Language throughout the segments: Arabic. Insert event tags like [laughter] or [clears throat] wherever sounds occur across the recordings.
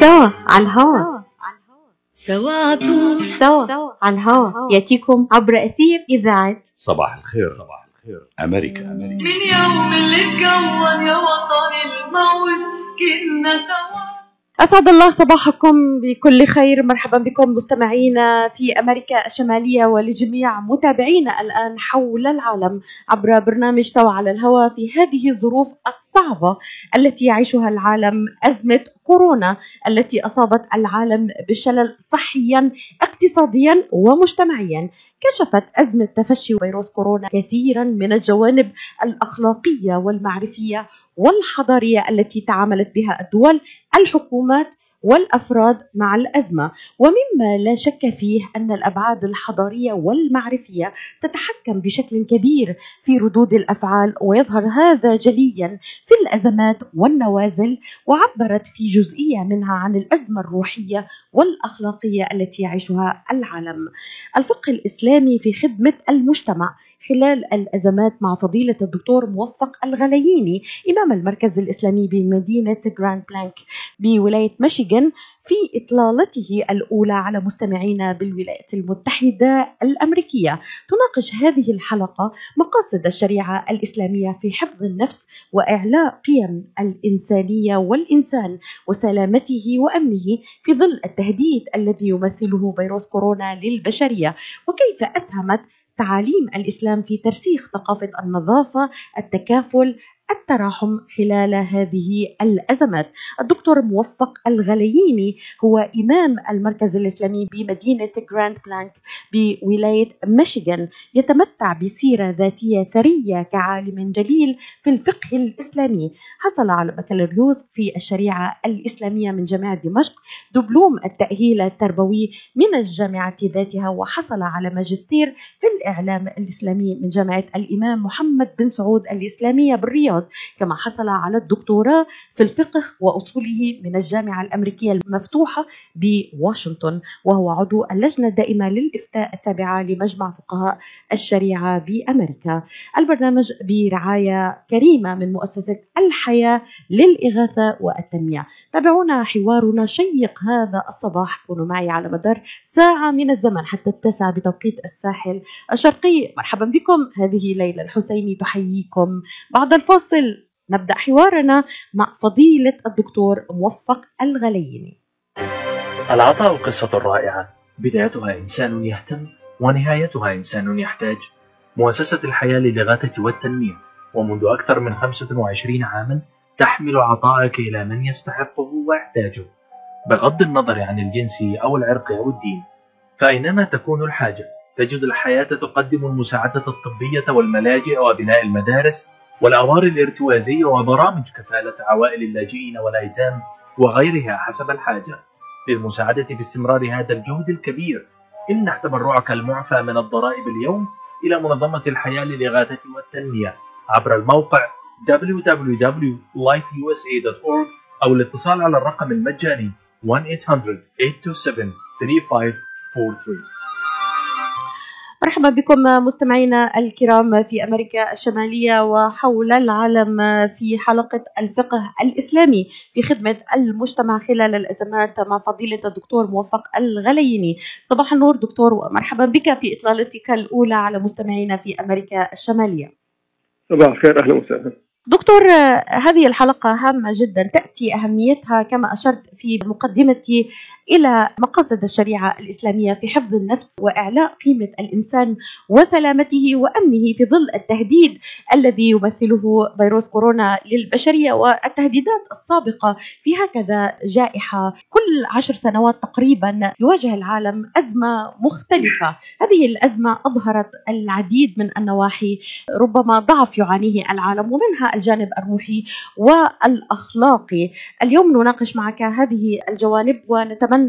سوا على الهوا. سوا سوا على الهوا. يأتيكم عبر أثير إذاعة. صباح الخير. صباح الخير. أمريكا أمريكا. من يوم اللي اتكون يا وطن الموت كنا سوا. أسعد الله صباحكم بكل خير. مرحبا بكم مستمعينا في أمريكا الشمالية ولجميع متابعينا الآن حول العالم. عبر برنامج سوا على الهواء في هذه الظروف الصعبة التي يعيشها العالم أزمة كورونا التي أصابت العالم بشلل صحيا اقتصاديا ومجتمعيا. كشفت أزمة تفشي فيروس كورونا كثيرا من الجوانب الأخلاقية والمعرفية والحضارية التي تعاملت بها الدول الحكومات والأفراد مع الأزمة ومما لا شك فيه أن الأبعاد الحضارية والمعرفية تتحكم بشكل كبير في ردود الأفعال ويظهر هذا جليا في الأزمات والنوازل وعبرت في جزئية منها عن الأزمة الروحية والأخلاقية التي يعيشها العالم. الفقه الإسلامي في خدمة المجتمع خلال الأزمات مع فضيلة الدكتور موفق الغلييني إمام المركز الإسلامي بمدينة جراند بلانك بولاية ميشيغان في إطلالته الأولى على مستمعينا بالولايات المتحدة الأمريكية. تناقش هذه الحلقة مقاصد الشريعة الإسلامية في حفظ النفس وإعلاء قيم الإنسانية والإنسان وسلامته وأمنه في ظل التهديد الذي يمثله فيروس كورونا للبشرية. وكيف أسهمت تعاليم الإسلام في ترسيخ ثقافة النظافة، التكافل، التراحم خلال هذه الأزمات. الدكتور موفق الغلييني هو إمام المركز الإسلامي بمدينة جراند بلانك بولاية ميشيغان، يتمتع بسيرة ذاتية ثرية كعالم جليل في الفقه الإسلامي، حصل على بكالوريوس في الشريعة الإسلامية من جامعة دمشق، دبلوم التأهيل التربوي من الجامعة ذاتها وحصل على ماجستير في الإعلام الإسلامي من جامعة الإمام محمد بن سعود الإسلامية بالرياض. كما حصل على الدكتوراه في الفقه وأصوله من الجامعة الأمريكية المفتوحة بواشنطن وهو عضو اللجنة الدائمة للإفتاء التابعة لمجمع فقهاء الشريعة بأمريكا. البرنامج برعاية كريمة من مؤسسة الحياة للإغاثة والتنمية. تابعونا حوارنا شيق هذا الصباح كونوا معي على مدار ساعة من الزمن حتى التاسعة بتوقيت الساحل الشرقي مرحبا بكم هذه ليلى الحسيني تحييكم بعد الفاصل نبدأ حوارنا مع فضيلة الدكتور موفق الغليني. العطاء قصة رائعة. بدايتها إنسان يهتم ونهايتها إنسان يحتاج. مؤسسة الحياة للإغاثة والتنمية. ومنذ أكثر من 25 عاما تحمل عطاءك إلى من يستحقه ويحتاجه. بغض النظر عن الجنس أو العرق أو الدين فأينما تكون الحاجة تجد الحياة تقدم المساعدة الطبية والملاجئ وبناء المدارس والأوار الارتوازية وبرامج كفالة عوائل اللاجئين والأيتام وغيرها حسب الحاجة. للمساعدة باستمرار هذا الجهد الكبير امنح تبرعك المعفى من الضرائب اليوم إلى منظمة الحياة للإغاثة والتنمية. عبر الموقع www.lifeusa.org أو الاتصال على الرقم المجاني 1-800-827-3543 مرحبا بكم مستمعينا الكرام في أمريكا الشمالية وحول العالم في حلقة الفقه الإسلامي في خدمة المجتمع خلال الإزمات مع فضيلة الدكتور موفق الغليني. صباح النور دكتور ومرحبا بك في إطلالتك الأولى على مستمعينا في أمريكا الشمالية. صباح الخير أهلا وسهلا دكتور هذه الحلقة هامة جدا تأتي أهميتها كما أشرت في مقدمتي إلى مقاصد الشريعة الإسلامية في حفظ النفس وإعلاء قيمة الإنسان وسلامته وأمنه في ظل التهديد الذي يمثله فيروس كورونا للبشرية والتهديدات السابقة في هكذا جائحة. كل عشر سنوات تقريبا يواجه العالم أزمة مختلفة. هذه الأزمة أظهرت العديد من النواحي. ربما ضعف يعانيه العالم ومنها الجانب الروحي والأخلاقي. اليوم نناقش معك هذه الجوانب ونتمنى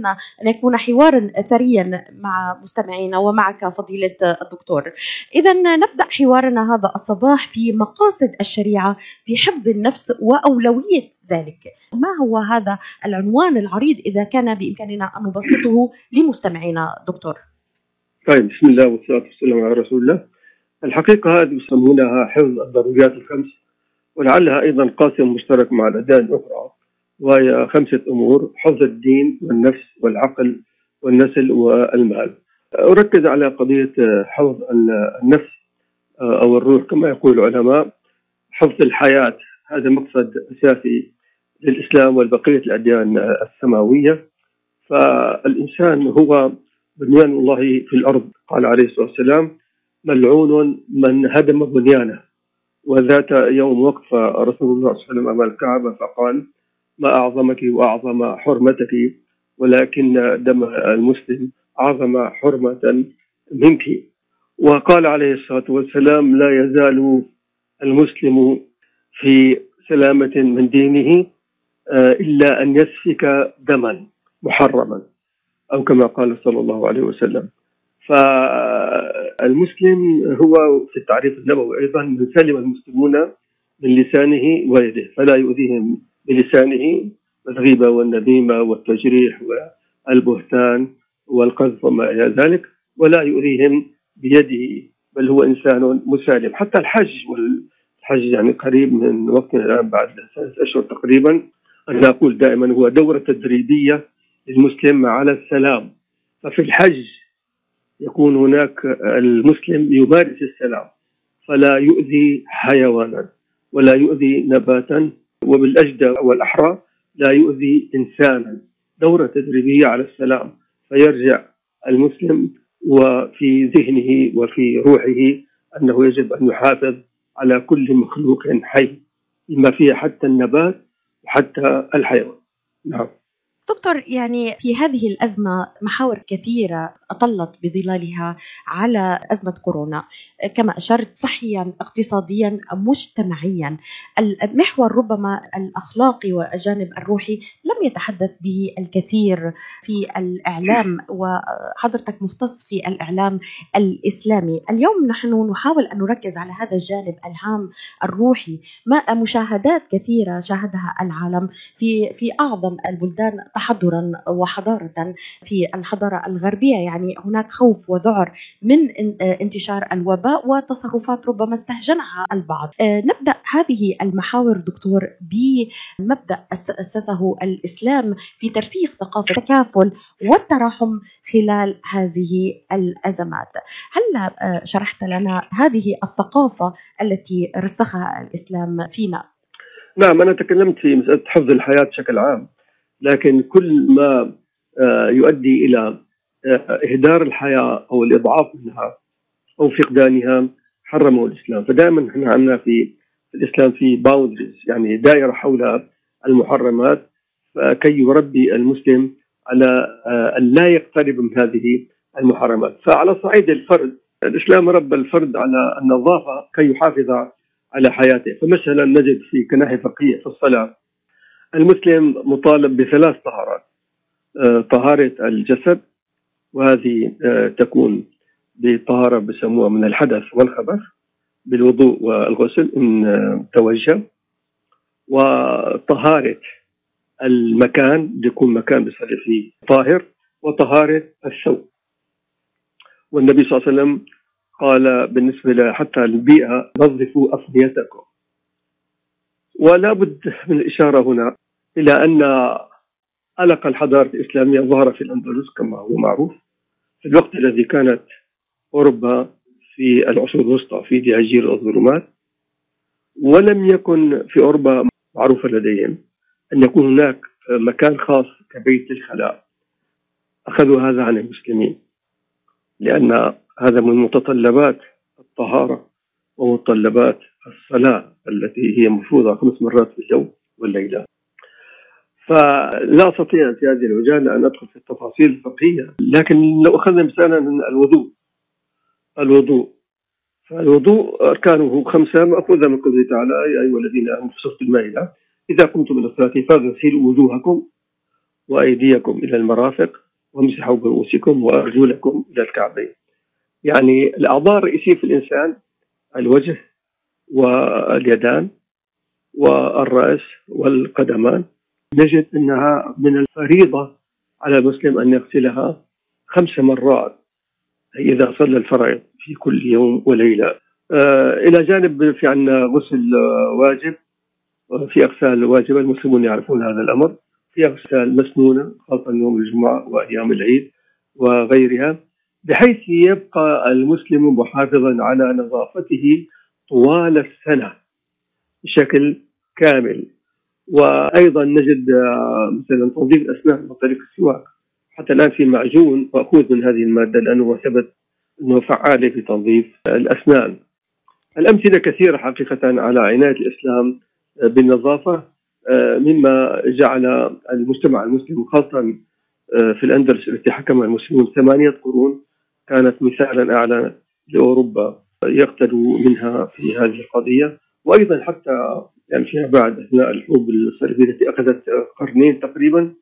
أن يكون حوارا ثريا مع مستمعينا ومعك فضيلة الدكتور. إذا نبدأ حوارنا هذا الصباح في مقاصد الشريعة في حفظ النفس وأولوية ذلك. ما هو هذا العنوان العريض إذا كان بإمكاننا أن نبسطه لمستمعينا دكتور؟ طيب بسم الله والصلاة والسلام على رسول الله. الحقيقة هذه يسمونها حفظ الضروريات الخمس ولعلها أيضا قاسم مشترك مع الأديان الأخرى. وهي خمسة أمور حفظ الدين والنفس والعقل والنسل والمال. أركز على قضية حفظ النفس أو الروح. كما يقول العلماء حفظ الحياة هذا مقصد أساسي للإسلام والبقية الأديان السماوية. فالإنسان هو بنيان الله في الأرض. قال عليه الصلاة والسلام ملعون من هدم بنيانه. وذات يوم وقف رسول الله صلى الله عليه وسلم أمام الكعبة فقال ما أعظمك وأعظم حرمتك ولكن دم المسلم أعظم حرمة منك. وقال عليه الصلاة والسلام لا يزال المسلم في سلامة من دينه آه، إلا أن يسفك دما محرما أو كما قال صلى الله عليه وسلم. فالمسلم هو في التعريف النبوي أيضا من سلم المسلمون من لسانه ويده فلا يؤذيهم. بلسانه الغيبة والنميمة والتجريح والبهتان والقذف وما إلى ذلك ولا يؤذيهم بيده بل هو إنسان مسالم. حتى الحج والحج يعني قريب من وقتنا الآن بعد ثلاثة أشهر تقريبا أنا أقول دائما هو دورة تدريبية للمسلم على السلام. ففي الحج يكون هناك المسلم يمارس السلام فلا يؤذي حيوانا ولا يؤذي نباتا وبالأجدى والأحرى لا يؤذي إنسانا. دورة تدريبية على السلام فيرجع المسلم وفي ذهنه وفي روحه أنه يجب أن يحافظ على كل مخلوق حي بما فيه حتى النبات وحتى الحيوان. نعم. دكتور يعني في هذه الأزمة محاور كثيرة أطلت بظلالها على أزمة كورونا. كما أشرت صحيا اقتصاديا مجتمعيا. المحور ربما الأخلاقي والجانب الروحي لم يتحدث به الكثير في الإعلام وحضرتك مختص في الإعلام الإسلامي. اليوم نحن نحاول أن نركز على هذا الجانب الهام الروحي. ما مشاهدات كثيرة شاهدها العالم في في أعظم البلدان تحضرا وحضارة في الحضارة الغربية. يعني هناك خوف وذعر من انتشار الوباء. وتصرفات ربما استهجنها البعض آه، نبدأ هذه المحاور دكتور بمبدأ أسسه الإسلام في ترسيخ ثقافة التكافل والتراحم خلال هذه الأزمات هل آه، شرحت لنا هذه الثقافة التي رسخها الإسلام فينا؟ نعم أنا تكلمت في مسألة حفظ الحياة بشكل عام لكن كل ما آه، يؤدي إلى آه، إهدار الحياة أو الإضعاف منها أو فقدانها حرمه الإسلام. فدائما إحنا عندنا في الإسلام في باوندريز يعني دائرة حول المحرمات. كي يربي المسلم على آه، أن لا يقترب من هذه المحرمات. فعلى صعيد الفرد الإسلام ربى الفرد على النظافه كي يحافظ على حياته. فمثلا نجد في كناحيه فقهيه في الصلاة المسلم مطالب بثلاث طهارات آه، طهارة الجسد وهذه آه، تكون بطهارة بسموها من الحدث والخبث بالوضوء والغسل إن توجه. وطهارة المكان يكون مكان بيصلي فيه طاهر وطهارة الثوب. والنبي صلى الله عليه وسلم قال بالنسبة حتى البيئة نظفوا أفنيتكم. ولا بد من الإشارة هنا إلى أن ألق الحضارة الإسلامية ظهر في الأندلس كما هو معروف في الوقت الذي كانت أوروبا في العصور الوسطى في دياجير الظلمات ولم يكن في أوروبا معروفة لديهم أن يكون هناك مكان خاص كبيت الخلاء أخذوا هذا عن المسلمين لأن هذا من متطلبات الطهارة ومتطلبات الصلاة التي هي مفروضة خمس مرات في اليوم والليلة. فلا أستطيع في هذه العجاله أن أدخل في التفاصيل الفقهية لكن لو أخذنا مثالا الوضوء الوضوء. فالوضوء أركانه خمسة ماخوذه من قوله تعالى يا أيها الذين آمنوا في سوره المائدة. إذا قمتم إلى الصلاة فاغسلوا وجوهكم وأيديكم إلى المرافق وامسحوا برؤوسكم وأرجلكم إلى الكعبين. يعني الأعضاء الرئيسية في الإنسان الوجه واليدان والرأس والقدمان. نجد إنها من الفريضة على المسلم أن يغسلها خمس مرات. إذا صلى الفرائض في كل يوم وليلة. آه إلى جانب في عندنا غسل واجب في أغسال واجبة المسلمون يعرفون هذا الأمر. في أغسال مسنونة خاصة يوم الجمعة وأيام العيد وغيرها بحيث يبقى المسلم محافظا على نظافته طوال السنة بشكل كامل. وأيضا نجد آه، مثلا تنظيف الأسنان عن طريق السواك. حتى الآن في معجون مأخوذ من هذه المادة لأنه ثبت أنه فعالة في تنظيف الأسنان. الأمثلة كثيرة حقيقة على عناية الإسلام بالنظافة آه، مما جعل المجتمع المسلم خاصة آه، في الأندلس التي حكم المسلمون ثمانية قرون كانت مثالا أعلى لأوروبا يقتدوا منها في هذه القضية. وأيضا حتى يعني فيما بعد أثناء الحروب الصليبية التي أخذت قرنين تقريبا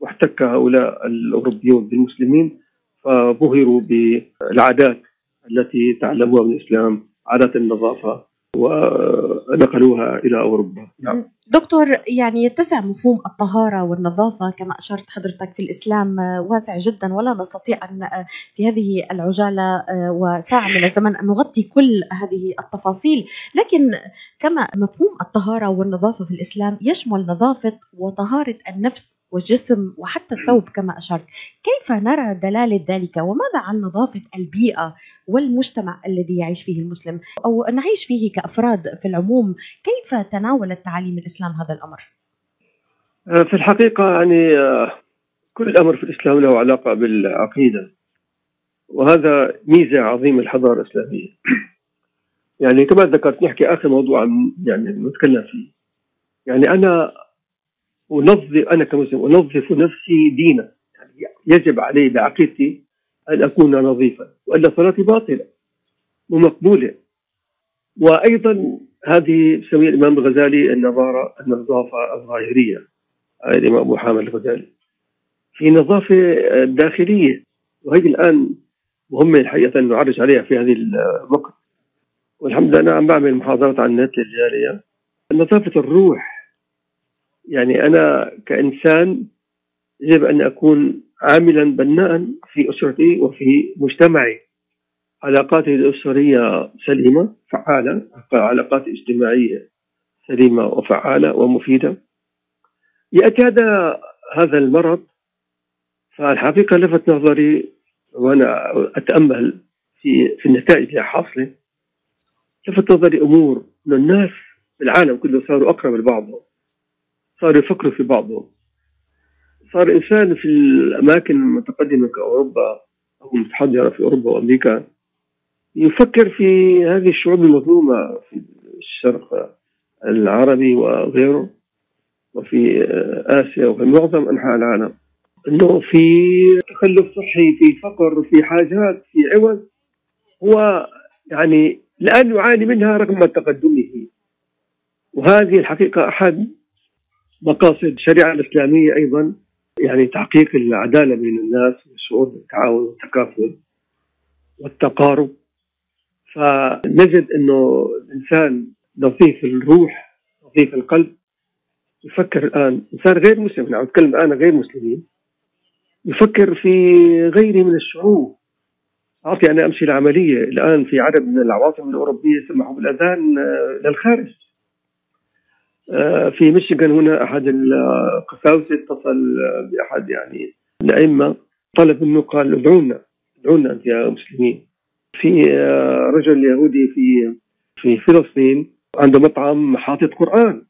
واحتك هؤلاء الأوروبيون بالمسلمين فبهروا بالعادات التي تعلموها من الإسلام عادات النظافة ونقلوها إلى أوروبا نعم. دكتور يعني يتسع مفهوم الطهارة والنظافة كما أشرت حضرتك في الإسلام واسع جدا ولا نستطيع أن في هذه العجالة وساعة من الزمن أن نغطي كل هذه التفاصيل لكن كما مفهوم الطهارة والنظافة في الإسلام يشمل نظافة وطهارة النفس والجسم وحتى الثوب كما أشرت. كيف نرى دلالة ذلك؟ وماذا عن نظافة البيئة والمجتمع الذي يعيش فيه المسلم؟ أو نعيش فيه كأفراد في العموم كيف تناولت تعاليم الإسلام هذا الأمر؟ آه، في الحقيقة يعني آه، كل أمر في الإسلام له علاقة بالعقيدة. وهذا ميزة عظيمة الحضارة الإسلامية. [clears throat] يعني كما ذكرت نحكي آخر موضوع يعني نتكلم فيه. يعني أنا أنظف أنا كمسلم أنظف نفسي دينا. يعني يجب علي بعقيدتي أن أكون نظيفا وإلا صلاتي باطلة ومقبولة. وأيضا هذه سمي الإمام الغزالي النظارة النظافة الظاهرية الإمام أبو حامد الغزالي. في نظافة داخلية وهي الآن مهمة الحقيقة أن نعرج عليها في هذه الوقت. والحمد لله أنا عم بعمل محاضرات عن النت للجالية نظافة الروح يعني أنا كإنسان يجب أن أكون عاملا بناء في أسرتي وفي مجتمعي. علاقاتي الأسرية سليمة فعالة. علاقات اجتماعية سليمة وفعالة ومفيدة. يأتي هذا هذا المرض فالحقيقة لفت نظري وأنا أتأمل في في النتائج اللي حاصلة. لفت نظري أمور أن الناس في العالم كله صاروا أقرب لبعضهم. صاروا يفكروا في بعضهم. صار إنسان في الأماكن المتقدمة كأوروبا أو المتحضرة في أوروبا وأمريكا يفكر في هذه الشعوب المظلومة في الشرق العربي وغيره وفي آسيا وفي معظم أنحاء العالم. أنه في تخلف صحي في فقر في حاجات في عوز هو يعني الآن يعاني منها رغم تقدمه. وهذه الحقيقة أحد مقاصد الشريعة الإسلامية أيضا يعني تحقيق العدالة بين الناس والشعور بالتعاون والتكافل والتقارب. فنجد إنه الانسان نظيف الروح نظيف القلب. يفكر الآن إنسان غير مسلم نعم اتكلم أنا غير مسلمين يفكر في غيره من الشعوب. أعطي أنا أمثلة عملية. الآن في عدد من العواصم الأوروبية سمحوا بالأذان آه، للخارج. في ميشيغان هنا أحد القساوسه اتصل بأحد يعني الأئمة طلب منه قال ادعونا ادعونا أنت يا مسلمين. في آه، رجل يهودي في في فلسطين عنده مطعم حاطط قرآن.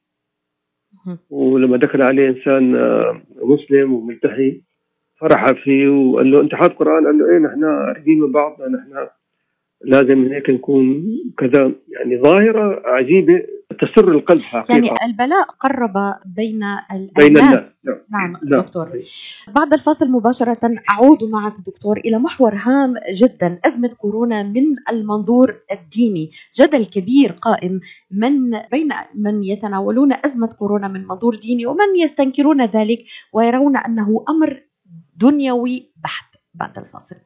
ولما دخل عليه إنسان آه، مسلم وملتحي فرح فيه وقال له أنت حاط قرآن؟ قال له إيه نحن قريبين من بعضنا نحن لازم هيك نكون كذا يعني ظاهرة عجيبة تسر القلب حقيقة. يعني البلاء قرب بين بين الناس نعم, نعم. نعم. دكتور بعد الفاصل مباشرة أعود معك دكتور إلى محور هام جدا أزمة كورونا من المنظور الديني جدل كبير قائم من بين من يتناولون أزمة كورونا من منظور ديني ومن يستنكرون ذلك ويرون أنه أمر دنيوي بحت بعد الفاصل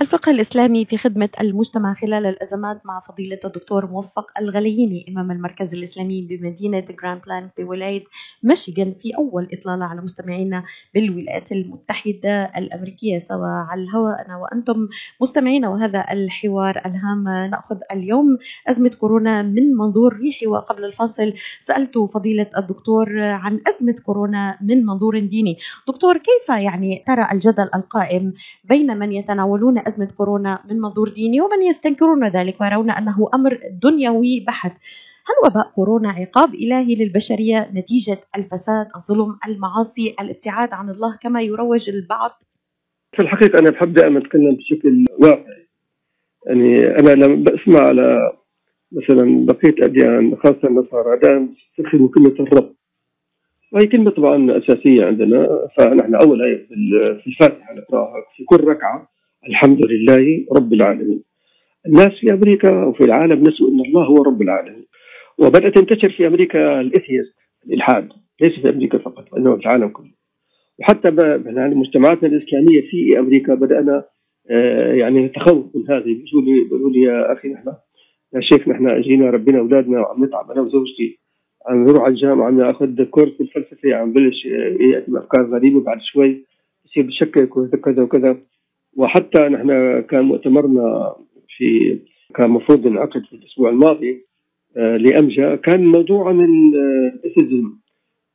الفقه الإسلامي في خدمة المجتمع خلال الأزمات مع فضيلة الدكتور موفق الغلييني إمام المركز الإسلامي بمدينة جراند بلانك بولاية ميشيغان في أول إطلالة على مستمعينا بالولايات المتحدة الأمريكية. سوا على الهواء أنا وأنتم مستمعينا وهذا الحوار الهام. نأخذ اليوم أزمة كورونا من منظور روحي. وقبل الفاصل سألت فضيلة الدكتور عن أزمة كورونا من منظور ديني. دكتور كيف يعني ترى الجدل القائم بين من يتناولون أزمة كورونا من منظور ديني ومن يستنكرون ذلك ويرون أنه أمر دنيوي بحت. هل وباء كورونا عقاب إلهي للبشرية نتيجة الفساد الظلم المعاصي الابتعاد عن الله كما يروج البعض؟ في الحقيقة أنا بحب دائما أتكلم بشكل واقعي. يعني أنا لما بسمع على مثلا بقية الأديان خاصة النصارى دائما يستخدموا كلمة الرب. وهي كلمة طبعا أساسية عندنا فنحن أول آية في الفاتحة نقراها في كل ركعة. الحمد لله رب العالمين. الناس في أمريكا وفي العالم نسوا أن الله هو رب العالمين. وبدأت تنتشر في أمريكا الإثيست الإلحاد. ليس في أمريكا فقط وإنما في العالم كله. وحتى مجتمعاتنا الإسلامية في أمريكا بدأنا آه، يعني نتخوف من هذه. بيقولوا لي بيقولوا لي يا أخي نحن يا شيخ نحن جينا ربنا أولادنا وعم نتعب. أنا وزوجتي عم نروح على الجامعة عم ناخذ كورس الفلسفة عم بلش يأتي بأفكار غريبة بعد شوي يصير بشكك وكذا وكذا. وحتى نحن كان مؤتمرنا في كان المفروض ينعقد في الأسبوع الماضي آه، لأمجا كان موضوع عن الإثيزم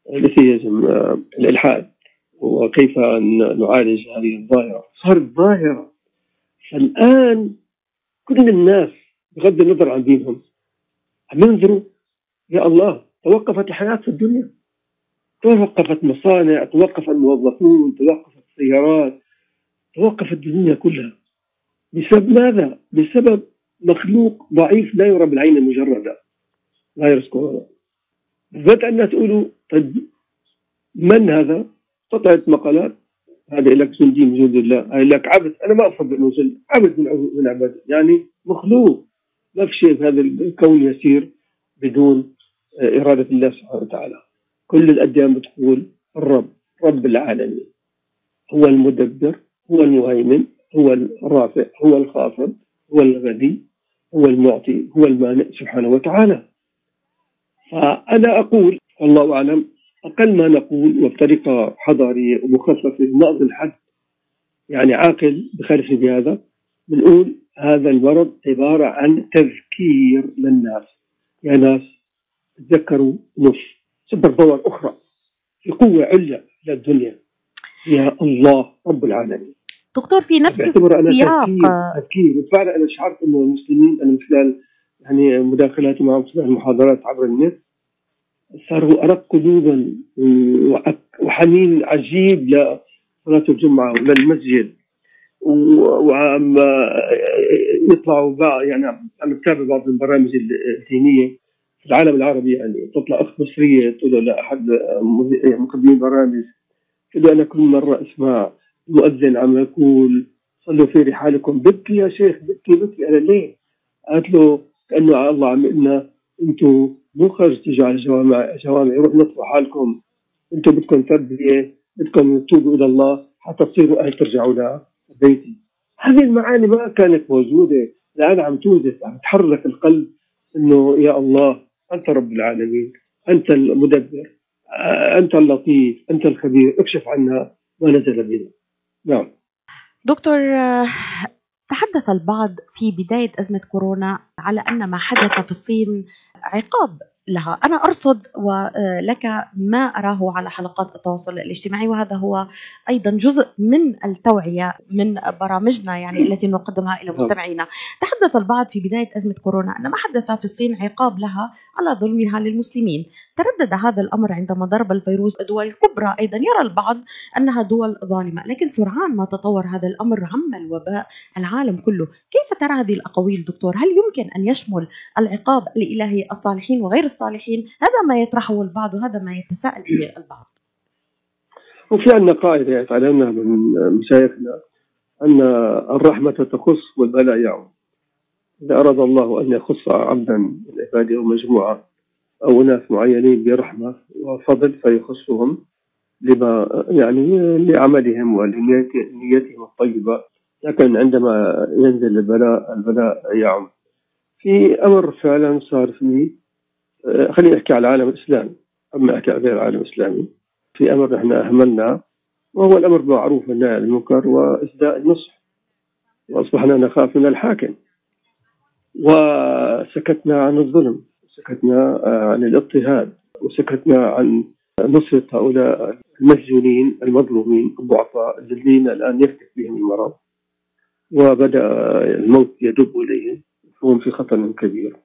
الإثيزم آه، الإلحاد وكيف نعالج هذه الظاهرة. صارت ظاهره فالآن كل الناس بغض النظر عن دينهم عم ينظروا يا الله. توقفت الحياة في الدنيا. توقفت مصانع توقف الموظفون توقفت السيارات. توقفت الدنيا كلها. بسبب ماذا؟ بسبب مخلوق ضعيف لا يرى بالعين المجردة. فيروس كورونا. بدأ الناس يقولوا طيب من هذا؟ طلعت مقالات. هذا لك جندي من جند الله. هذا لك عبد. أنا ما أفضل أنه جند عبد من عباد يعني مخلوق. ما في شيء هذا الكون يسير بدون إرادة الله سبحانه وتعالى. كل الأديان بتقول الرب رب العالمين. هو المدبر. هو المهيمن هو الرافع هو الخافض هو الغني هو المعطي هو المانع سبحانه وتعالى. فأنا أقول والله أعلم أقل ما نقول وبطريقة حضارية ومخففة نقضي الحد يعني عاقل بخالفني بهذا بنقول هذا المرض عبارة عن تذكير للناس. يا ناس تذكروا نص super power أخرى في قوة عليا للدنيا. يا الله رب العالمين. دكتور في نفس بعتبر أنا تفكير تفكير. وفعلا أنا شعرت إنه المسلمين أنا من خلال يعني مداخلاتي معهم في المحاضرات عبر النت صاروا أرق قلوبا وحنين عجيب لصلاة الجمعة وللمسجد وعم يطلعوا بعض يعني عم تتابع بعض البرامج الدينية في العالم العربي. يعني تطلع أخت مصرية تقول لاحد مقدمين برامج. تقول أنا كل مرة أسمع مؤذن عم يقول صلوا في رحالكم. بكي يا شيخ بكي بكي. أنا ليه؟ قالت له كأنه الله عم يقول أنتم مو خرج تيجوا على الجوامع جوامع روح نطفوا حالكم. أنتم بدكم تربية بدكم تتوبوا إلى الله حتى تصيروا أهل ترجعوا لبيتي هذه المعاني ما كانت موجودة. الآن عم توجد عم تحرك القلب إنه يا الله أنت رب العالمين أنت المدبر أنت اللطيف أنت الخبير اكشف عنا ما نزل بنا نعم. دكتور تحدث البعض في بداية أزمة كورونا على أن ما حدث في الصين عقاب. لها. أنا أرصد ولك ما أراه على حلقات التواصل الاجتماعي وهذا هو أيضا جزء من التوعية من برامجنا يعني [clears throat] التي نقدمها إلى مستمعينا. تحدث البعض في بداية أزمة كورونا أن ما حدث في الصين عقاب لها على ظلمها للمسلمين. تردد هذا الأمر عندما ضرب الفيروس دول كبرى. أيضا يرى البعض أنها دول ظالمة. لكن سرعان ما تطور هذا الأمر عم الوباء العالم كله. كيف ترى هذه الأقاويل دكتور؟ هل يمكن أن يشمل العقاب الإلهي الصالحين وغير الصالحين هذا ما يطرحه البعض وهذا ما يتساءل فيه البعض. وفي عندنا قاعدة تعلمنا من مشايخنا أن الرحمة تخص والبلاء يعم إذا أراد الله أن يخص عبدا من عباده أو مجموعة أو ناس معينين برحمة وفضل فيخصهم لما يعني لعملهم ولنيتهم الطيبة. لكن عندما ينزل البلاء البلاء يعم. في أمر فعلا صار فيه خليني أحكي على العالم الإسلامي أما أحكي على غير العالم الإسلامي في أمر نحن أهملناه وهو الأمر بالمعروف والنهي عن المنكر وإسداء النصح. وأصبحنا نخاف من الحاكم. وسكتنا عن الظلم سكتنا آه، عن الاضطهاد وسكتنا عن نصرة هؤلاء المسجونين المظلومين الضعفاء الذين الآن يفتك بهم المرض. وبدأ الموت يدب إليهم فهم في خطر كبير.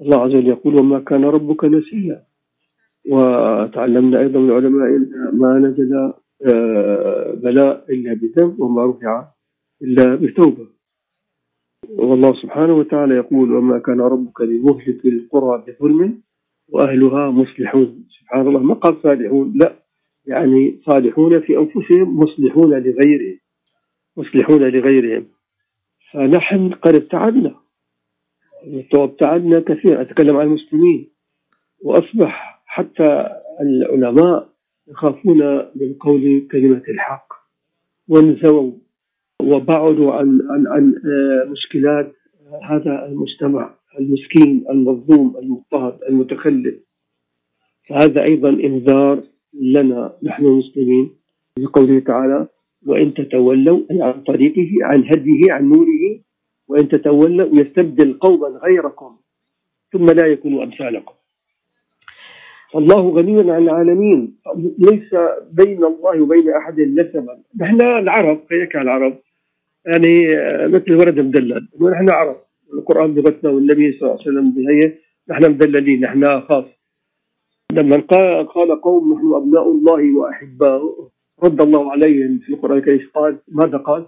الله عز وجل يقول وما كان ربك نسيا. وتعلمنا أيضا من العلماء ما نزل آه، بلاء إلا بذنب وما رفع إلا بتوبة والله سبحانه وتعالى يقول وما كان ربك لمهلك القرى بظلم وأهلها مصلحون. سبحان الله ما قال صالحون؟ لا يعني صالحون في أنفسهم مصلحون لغيرهم مصلحون لغيرهم. فنحن قد ابتعدنا. ابتعدنا كثيرا أتكلم عن المسلمين. وأصبح حتى العلماء يخافون من قول كلمة الحق. وانزووا وبعدوا عن عن عن آه، مشكلات هذا المجتمع المسكين المظلوم المضطهد المتخلف. فهذا أيضا إنذار لنا. نحن المسلمين بقوله تعالى وإن تتولوا أي عن طريقه عن هديه عن نوره وإن تتولوا يستبدل قوما غيركم ثم لا يكونوا أمثالكم. فالله غني عن العالمين. ليس بين الله وبين أحد نسبا. نحن العرب خليك العرب؟ يعني مثل ورد مدلل ونحن عرب. القرآن لغتنا والنبي صلى الله عليه وسلم بهي نحن مدللين. نحن خاص. لما قال قوم نحن أبناء الله وأحباؤه. رد الله عليهم في القرآن الكريم. قال ماذا قال؟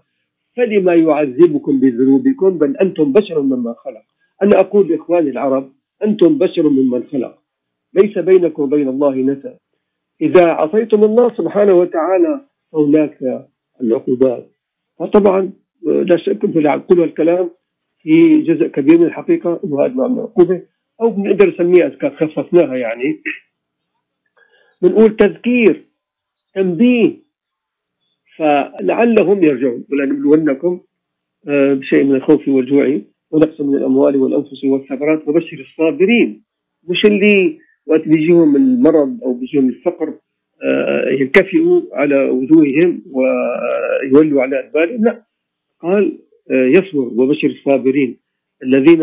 فلما يعذبكم بذنوبكم؟ بل أنتم بشر ممن خلق. أنا أقول لإخواني العرب أنتم بشر ممن خلق. ليس بينكم وبين الله نسب إذا عصيتم الله سبحانه وتعالى فهناك العقوبات. فطبعا لا شك كنت أقول الكلام في جزء كبير من الحقيقة انه هذا نوع من العقوبة. أو بنقدر نسميها خصصناها يعني. بنقول تذكير تنبيه فلعلهم يرجعون. ولنبلونكم آه، بشيء من الخوف والجوع ونقص من الأموال والأنفس والثمرات وبشر الصابرين. مش اللي وقت بيجيهم المرض أو بيجيهم الفقر آه، ينكفئوا على وجوههم ويولوا على أدبارهم. لا. قال آه، يصبر وبشر الصابرين. الذين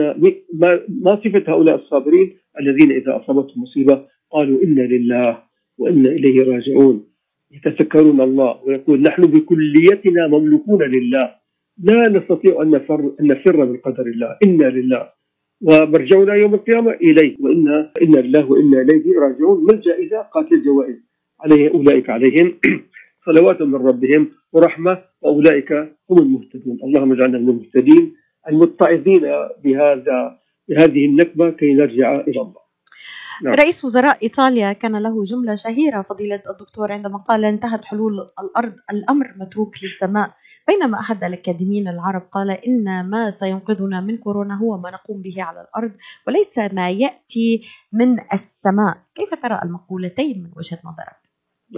ما صفة هؤلاء الصابرين؟ الذين إذا أصابتهم مصيبة قالوا إنا لله وإنا إليه راجعون. يتذكرون الله ويقول نحن بكليتنا مملوكون لله. لا نستطيع أن نفر أن نفر من قدر الله. إنا لله. ومرجعنا يوم القيامة إليه. وانا إنا لله وإنا إليه راجعون. ما الجائزة؟ قاتل الجوائز. عليه أولئك عليهم [clears throat] صلوات من ربهم ورحمة. وأولئك هم المهتدون، اللهم اجعلنا من المهتدين المتعظين بهذا بهذه النكبة كي نرجع إلى الله. نعم. رئيس وزراء إيطاليا كان له جملة شهيرة فضيلة الدكتور عندما قال انتهت حلول الأرض الأمر متروك للسماء بينما أحد الأكاديميين العرب قال إن ما سينقذنا من كورونا هو ما نقوم به على الأرض وليس ما يأتي من السماء، كيف ترى المقولتين من وجهة نظرك؟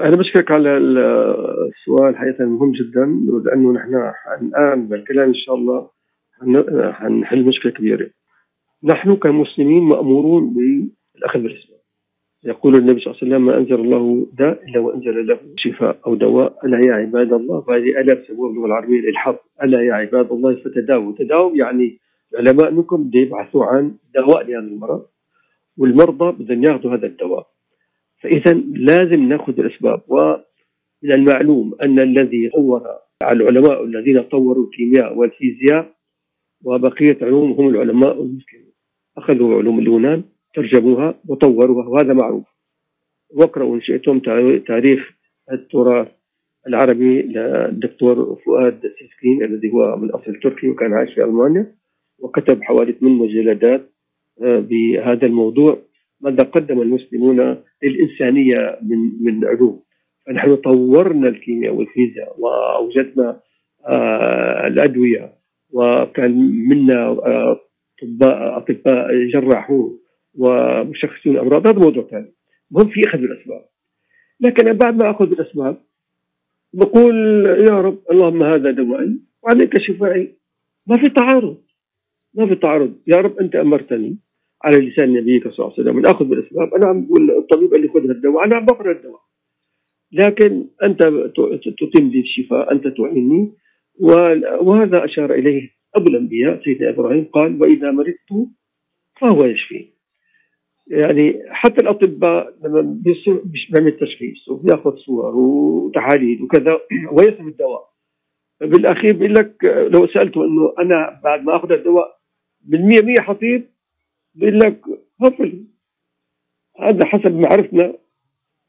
أنا بشكرك على السؤال حقيقة مهم جدا لأنه نحن الآن بالكلام إن شاء الله حنحل مشكلة كبيرة. نحن كمسلمين مأمورون بالأخذ بالأسباب. يقول النبي صلى الله عليه وسلم ما أنزل الله داء إلا وأنزل له شفاء أو دواء. ألا يا عباد الله؟ وهذه ألا بسموها باللغة العربية الإلحاق. ألا يا عباد الله؟ فتداووا تداووا يعني العلماء منكم بده يبحثوا عن دواء لهذا المرض والمرضى بدهم ياخذوا هذا الدواء. فإذا لازم ناخذ الأسباب. ومن المعلوم أن الذي طور العلماء الذين طوروا الكيمياء والفيزياء وبقية علوم هم العلماء المسلمون. أخذوا علوم اليونان ترجموها وطوروها وهذا معروف. واقرأوا إن شئتم تاريخ التراث العربي للدكتور فؤاد سيسكين الذي هو من أصل تركي وكان عايش في ألمانيا وكتب حوالي ثمان مجلدات آه، بهذا الموضوع ماذا قدم المسلمون للإنسانية من من علوم؟ فنحن طورنا الكيمياء والفيزياء وأوجدنا آه الأدوية وكان منا آه اطباء أطباء جراحون ومشخصين امراض هذا موضوع ثاني. المهم في أخذ بالاسباب لكن بعد ما أخذ بالاسباب بقول يا رب اللهم هذا دوائي وعليك شفائي. ما في تعارض. ما في تعارض. يا رب أنت أمرتني على لسان نبيك صلى الله عليه وسلم أن أخذ بالأسباب. أنا عم بقول الطبيب اللي خذ الدواء. أنا عم باخذ الدواء. لكن أنت تتم لي الشفاء. أنت تعيني وهذا أشار إليه أبو الأنبياء سيدنا إبراهيم قال وإذا مرضت فهو يشفي يعني حتى الأطباء لما بيعمل تشخيص وبياخذ صور وتحاليل وكذا [clears throat] ويصف الدواء. بالأخير بيقول لك لو سألته إنه أنا بعد ما آخذ الدواء بالمية مية حطيب بيقول لك هفل هذا حسب معرفتنا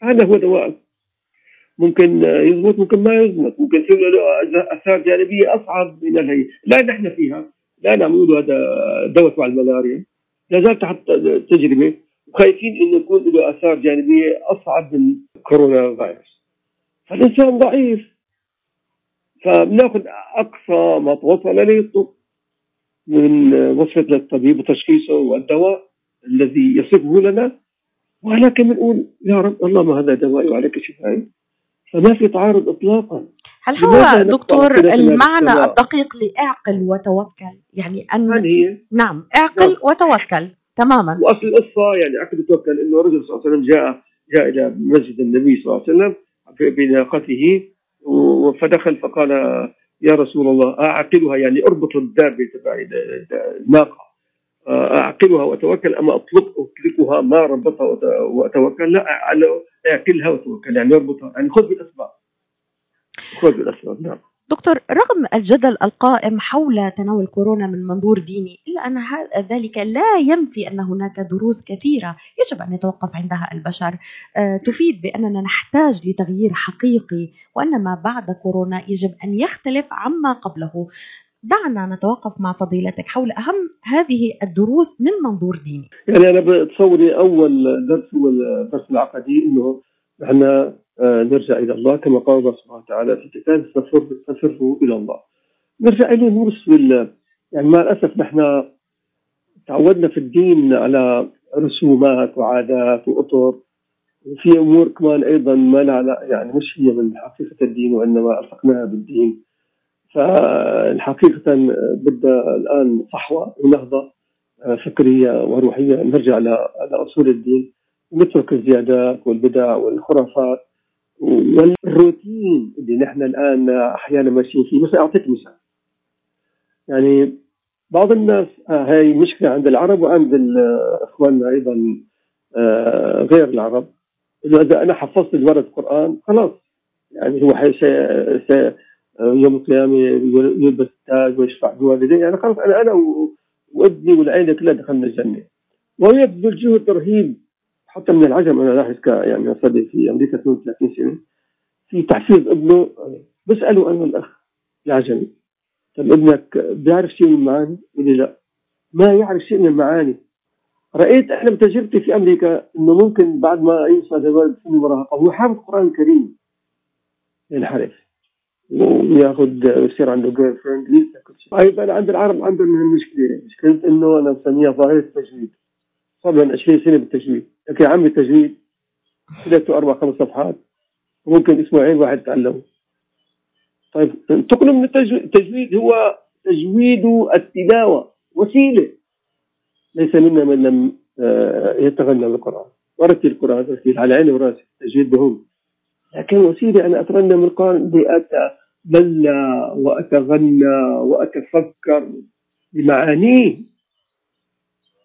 هذا هو دواء. ممكن يزبط ممكن ما يزبط. ممكن يصير له أثار جانبية أصعب من هي لا نحن فيها. لا نعمل هذا دواء تبع الملاريا. لا زال تحت تجربة. وخايفين انه يكون له آثار جانبية أصعب من كورونا فيروس. فالإنسان ضعيف. فبناخذ أقصى ما توصل اليه الطب من وصفة للطبيب وتشخيصه والدواء الذي يصفه لنا. ولكن بنقول يا رب اللهم هذا دوائي وعليك شفائي. فما في تعارض اطلاقا. هل هو دكتور المعنى الدقيق لأعقل وتوكل؟ يعني أن هي. نعم أعقل نعم. وتوكل. تماما. وأصل القصة يعني اعقل وتوكل أنه الرجل صلى الله عليه وسلم جاء جاء إلى مسجد النبي صلى الله عليه وسلم بناقته فدخل فقال يا رسول الله أعقلها. يعني أربط الدابة تبعي الناقة. أعقلها وأتوكل اما اطلق أطلقها؟ ما ربطها وأتوكل. لا أعقلها وتوكل يعني أربطها. يعني خذ بالأسباب. خذ بالأسباب نعم. دكتور رغم الجدل القائم حول تناول كورونا من منظور ديني إلا أن ذلك لا ينفي أن هناك دروس كثيرة يجب أن يتوقف عندها البشر أه تفيد بأننا نحتاج لتغيير حقيقي وأن ما بعد كورونا يجب أن يختلف عما قبله دعنا نتوقف مع فضيلتك حول أهم هذه الدروس من منظور ديني. يعني أنا بتصوري أول درس هو الدرس العقدي إحنا آه، نرجع إلى الله كما قال الله سبحانه وتعالى في كتاب ففروا إلى الله. نرجع إلى نرسل يعني مع الأسف نحن تعودنا في الدين على رسومات وعادات وأطر وفي أمور كمان أيضا ما لها يعني مش هي من حقيقة الدين وإنما الحقناها بالدين. فالحقيقة بدها الآن صحوة ونهضة آه، فكرية وروحية. نرجع لأصول الدين ونترك الزيادات والبدع والخرافات. والروتين اللي نحن الآن أحيانا ماشيين فيه مثلا أعطيك مثال. يعني بعض الناس آه هاي مشكلة عند العرب وعند إخواننا أيضا آه غير العرب. إنه إذا أنا حفظت الورد القرآن خلاص. يعني هو سي يوم القيامة يلبس التاج ويشفع بوالديه. يعني خلاص أنا أنا وابني والعيلة كلها دخلنا الجنة. ويبذل جهد رهيب حتى من العجم أنا لاحظ يعني صار في أمريكا 32 سنة في تحفيز ابنه بساله أنا الأخ العجمي. طب ابنك بيعرف شيء من المعاني؟ لي لا. ما يعرف شيء من المعاني. رأيت أنا بتجربتي في أمريكا إنه ممكن بعد ما يوصل الولد سن المراهقه هو حافظ القران الكريم ينحرف. وياخذ يصير عنده جيرل فريند ينسى كل شيء أيضا عند العرب عندهم المشكلة مشكلة إنه أنا بسميها ظاهرة التجويد صار لنا 20 سنة بالتجويد لكن عمي التجويد ثلاث أربع خمس صفحات وممكن أسبوعين واحد تعلمه. طيب انتقلوا من التجويد هو تجويد التلاوة وسيلة. ليس منا من لم آه، يتغنى بالقران ورتل القرآن ترتيل على عيني وراسي التجويد مهم لكن وسيلة أنا اترنم القرآن بأتبلى وأتغنى وأتفكر بمعانيه.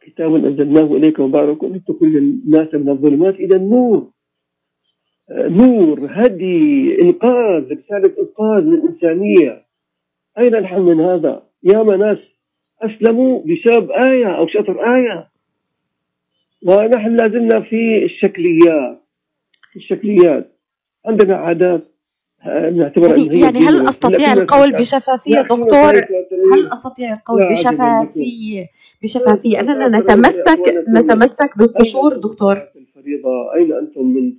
كتاب أنزلناه إليك مبارك لتخرج الناس من الظلمات. إلى النور نور هدي إنقاذ رسالة إنقاذ للانسانيه أين الحل من هذا؟ ياما ناس أسلموا بسبب آية أو شطر آية. ونحن لازلنا في الشكليات الشكليات. عندنا عادات آه، نعتبر يعني, يعني هل أستطيع القول بشفافية؟ دكتور هل أستطيع القول بشفافية؟ بشفافية. اننا نتمسك نتمسك بالقشور دكتور. الفريضة. أين أنتم من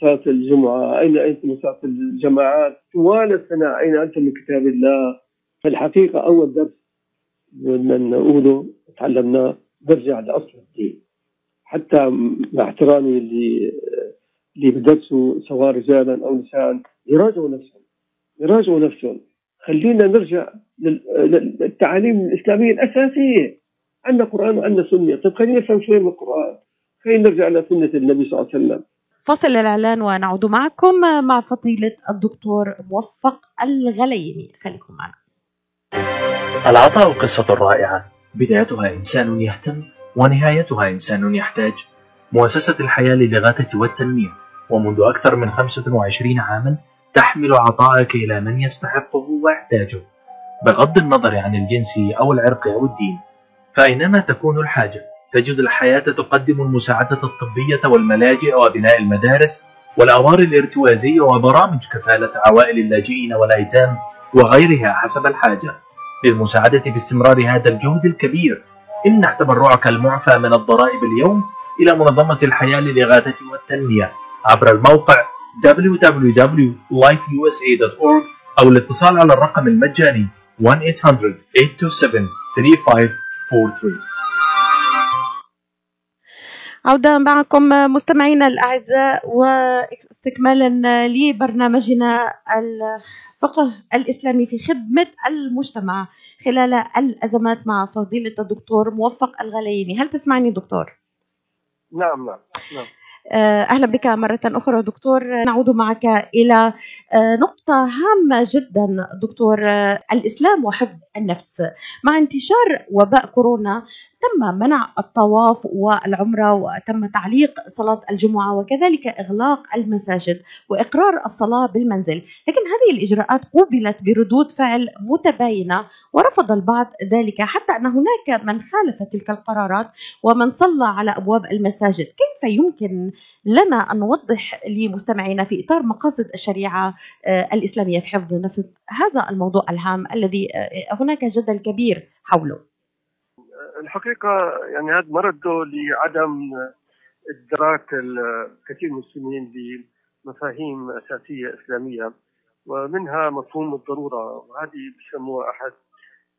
صلاه الجمعة؟ أين أنتم من صلاه الجماعات؟ طوال السنة أين أنتم من كتاب الله؟ في الحقيقة أول درس بدنا نقوله تعلمناه برجع لأصل الدين. حتى مع احترامي اللي اللي بدرسوا سواء رجالا أو نساء يراجعوا نفسهم. يراجعوا نفسهم. خلينا نرجع للتعاليم الإسلامية الأساسية. عندنا قران وعندنا سنه طيب خلينا نفهم شوي من القرآن. خلينا نرجع لسنه النبي صلى الله عليه وسلم. فصل الإعلان ونعود معكم مع فضيلة الدكتور موفق الغليمي. خليكم معنا. العطاء قصة رائعة. بدايتها إنسان يهتم ونهايتها إنسان يحتاج. مؤسسة الحياة للغاية والتنمية. ومنذ أكثر من 25 عاما تحمل عطاءك إلى من يستحقه ويحتاجه. بغض النظر عن الجنس أو العرق أو الدين فأينما تكون الحاجة تجد الحياة تقدم المساعدة الطبية والملاجئ وبناء المدارس والأوار الارتوازية وبرامج كفالة عوائل اللاجئين والأيتام وغيرها حسب الحاجة. للمساعدة باستمرار هذا الجهد الكبير امنح تبرعك المعفى من الضرائب اليوم إلى منظمة الحياة للإغاثة والتنمية. عبر الموقع www.lifeusa.org أو الاتصال على الرقم المجاني 1-800-827-3543 عودة معكم مستمعينا الأعزاء واستكمالا لبرنامجنا الفقه الإسلامي في خدمة المجتمع خلال الأزمات مع فضيلة الدكتور موفق الغليمي هل تسمعني دكتور؟ نعم نعم نعم. آه، أهلا بك مرة أخرى دكتور. نعود معك إلى آه، نقطة هامة جدا دكتور. آه، الإسلام وحفظ النفس. مع انتشار وباء كورونا تم منع الطواف والعمرة وتم تعليق صلاة الجمعة وكذلك إغلاق المساجد وإقرار الصلاة بالمنزل. لكن هذه الإجراءات قوبلت بردود فعل متباينة ورفض البعض ذلك حتى أن هناك من خالف تلك القرارات ومن صلى على أبواب المساجد. كيف يمكن لنا أن نوضح لمستمعينا في إطار مقاصد الشريعة آه، الإسلامية في حفظ النفس هذا الموضوع الهام الذي آه، هناك جدل كبير حوله. الحقيقة يعني هذا مرده لعدم إدراك كثير من المسلمين لمفاهيم أساسية إسلامية ومنها مفهوم الضرورة وهذه بسموها أحد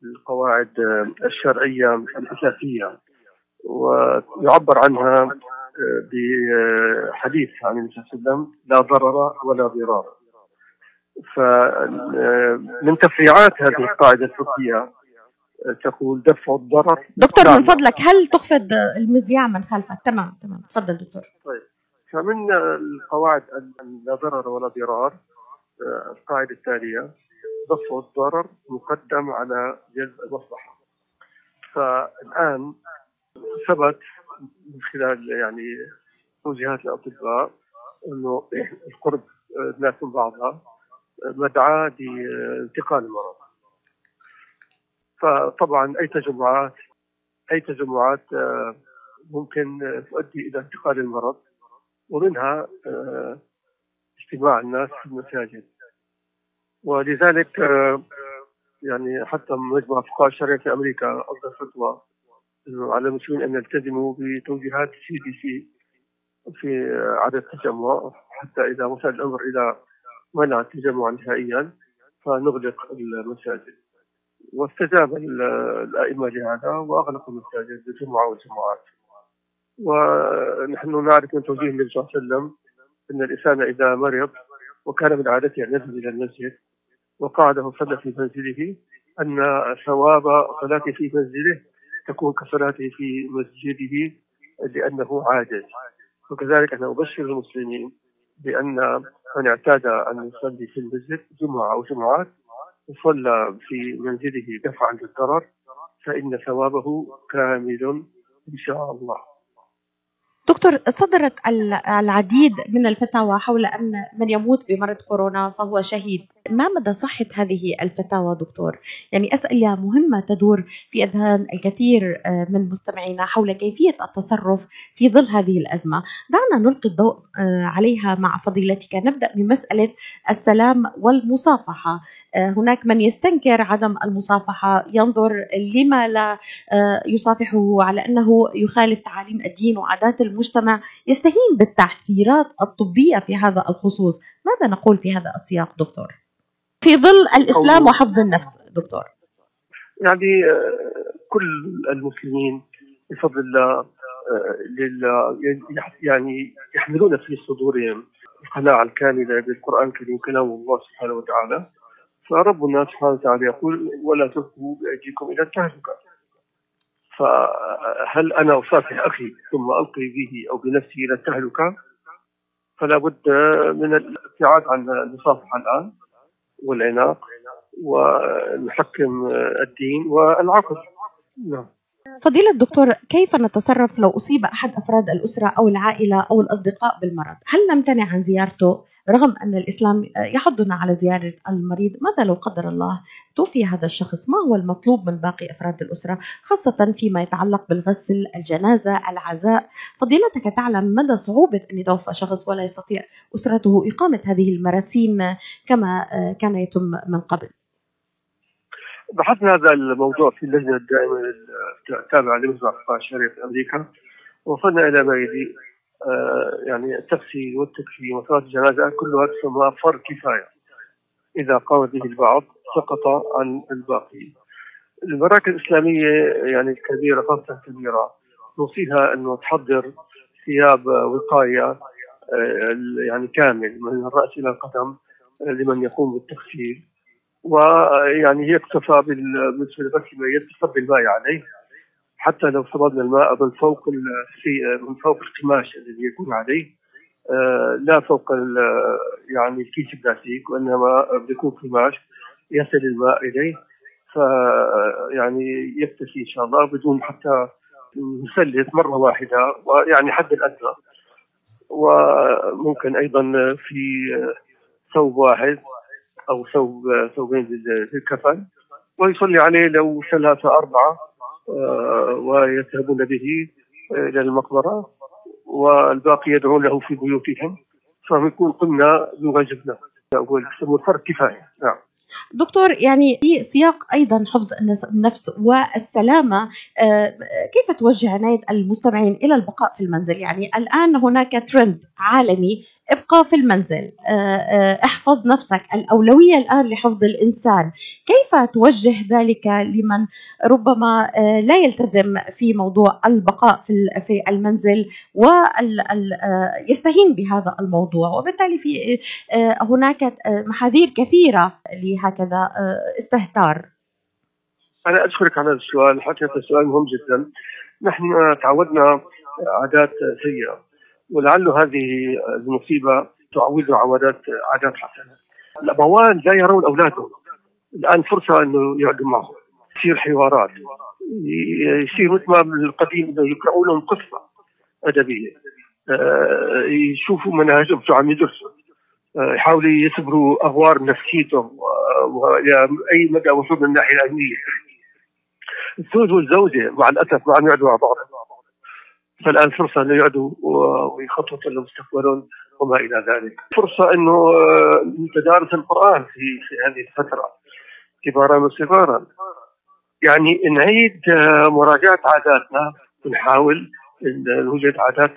القواعد الشرعية الأساسية ويعبر عنها بحديث عن النبي صلى الله عليه وسلم لا ضرر ولا ضرار. فمن تفريعات هذه القاعدة الفقهية تقول دفع الضرر دكتور من فضلك هل تخفض المذياع من خلفك؟ تمام تمام. تفضل دكتور. طيب. فمن القواعد لا ضرر ولا ضرار القاعدة التالية دفع الضرر مقدم على جلب المصلحة. فالآن ثبت من خلال يعني توجيهات الأطباء أنه القرب الناس من بعضها مدعاة لانتقال المرض. فطبعا أي تجمعات أي تجمعات آه، ممكن تؤدي إلى انتقال المرض ومنها آه، اجتماع الناس في المساجد. ولذلك آه، يعني حتى مجمع فقهاء الشرعيه في أمريكا اصدر فتوى انه على المسلمين أن يلتزموا بتوجيهات السي دي سي في عدد التجمع حتى إذا وصل الأمر إلى منع التجمع نهائيا فنغلق المساجد. واستجاب الأئمة لهذا واغلقوا المساجد الجمعه والجمعات ونحن نعرف من توجيه النبي صلى الله عليه وسلم أن الإنسان إذا مرض وكان من عادته أن يذهب إلى المسجد وقعد وصلى في منزله أن ثواب صلاته في منزله تكون كصلاته في مسجده لأنه عاجز. وكذلك أنا أبشر المسلمين بأن من اعتاد أن يصلي في المسجد جمعة أو جمعات وصلى في منزله دفعا للضرر فإن ثوابه كامل إن شاء الله. دكتور صدرت العديد من الفتاوى حول أن من يموت بمرض كورونا فهو شهيد. ما مدى صحة هذه الفتاوى دكتور؟ يعني أسئلة مهمة تدور في أذهان الكثير آه، من مستمعينا حول كيفية التصرف في ظل هذه الأزمة. دعنا نلقي الضوء آه، عليها مع فضيلتك. نبدأ بمسألة السلام والمصافحة. هناك من يستنكر عدم المصافحة ينظر لما لا يصافحه على أنه يخالف تعاليم الدين وعادات المجتمع يستهين بالتعسيرات الطبية في هذا الخصوص. ماذا نقول في هذا السياق دكتور؟ في ظل الإسلام وحفظ النفس دكتور. يعني آه، كل المسلمين بفضل الله آه، يعني يحملون في صدورهم القناعة الكاملة بالقرآن الكريم كلام الله سبحانه وتعالى. فربنا سبحانه وتعالى يقول ولا تلقوا بأيديكم إلى التهلكة فهل أنا أصافح أخي ثم ألقي به أو بنفسي إلى التهلكة فلا بد من الابتعاد عن المصافحة الآن والعناق ونحكم الدين والعقل نعم فضيلة الدكتور كيف نتصرف لو أصيب أحد أفراد الأسرة أو العائلة أو الأصدقاء بالمرض هل نمتنع عن زيارته رغم أن الإسلام يحضنا على زيارة المريض ماذا لو قدر الله؟ توفي هذا الشخص ما هو المطلوب من باقي أفراد الأسرة؟ خاصة فيما يتعلق بالغسل الجنازة العزاء. فضيلتك تعلم مدى صعوبة أن يتوفى شخص ولا يستطيع أسرته إقامة هذه المراسيم كما كان يتم من قبل؟ بحثنا هذا الموضوع في اللجنة الدائمة التابعه لمجمع القضاء الشرعي في أمريكا وصلنا إلى ما يلي آه، يعني التغسيل والتكفين وصلاة الجنازة كلها تسمى فرض كفاية. إذا قام به البعض سقط عن الباقي. المراكز الإسلامية يعني الكبيرة خاصة الكبيرة نوصيها إنه تحضر ثياب وقاية آه، يعني كامل من الرأس إلى القدم آه، لمن يقوم بالتغسيل. ويعني هي اكتفى بالنسبة لغسل الميت تصب الماء عليه. حتى لو صببنا الماء من فوق من فوق القماش الذي يكون عليه آه، لا فوق يعني الكيس البلاستيك وإنما بيكون قماش يصل الماء إليه. ف يعني يكتفي إن شاء الله بدون حتى نسلت مرة واحدة ويعني حد الأدنى. وممكن أيضا في ثوب واحد أو ثوب ثوبين للكفن ويصلي عليه لو ثلاثة أربعة. ويذهبون به إلى المقبرة والباقي يدعون له في بيوتهم. فنكون قمنا بواجبنا هو الفرق كفايه نعم. دكتور يعني في سياق أيضا حفظ النفس والسلامة آه، كيف توجه عنايه المستمعين إلى البقاء في المنزل؟ يعني الآن هناك ترند عالمي ابقى في المنزل. آه، آه، احفظ نفسك. الأولوية الآن لحفظ الإنسان. كيف توجه ذلك لمن ربما آه، لا يلتزم في موضوع البقاء في المنزل ويستهين بهذا الموضوع؟ وبالتالي في هناك محاذير كثيرة لهكذا استهتار. أنا أشكرك على السؤال. حقيقة سؤال مهم جدا. نحن تعودنا عادات سيئة. ولعل هذه المصيبة تعود عودات عادات حسنة. الأبوان لا يرون أولادهم. الآن فرصة انه يقعدوا معهم. يصير حوارات. يصير مثل ما بالقديم يقرأوا لهم قصة أدبية. آه، يشوفوا مناهجهم شو عم يدرسوا آه، يحاولوا يصبروا أغوار نفسيتهم. وإلى أي مدى وصلوا من الناحية العلمية. الزوج والزوجة مع الأسف ما عم يقعدوا مع بعض. فالآن فرصة انه يقعدوا ويخططوا لمستقبلهم وما إلى ذلك. فرصة إنه آه، نتدارس القرآن في في هذه الفترة كبارا وصغارا. يعني نعيد آه، مراجعة عاداتنا ونحاول نوجد عادات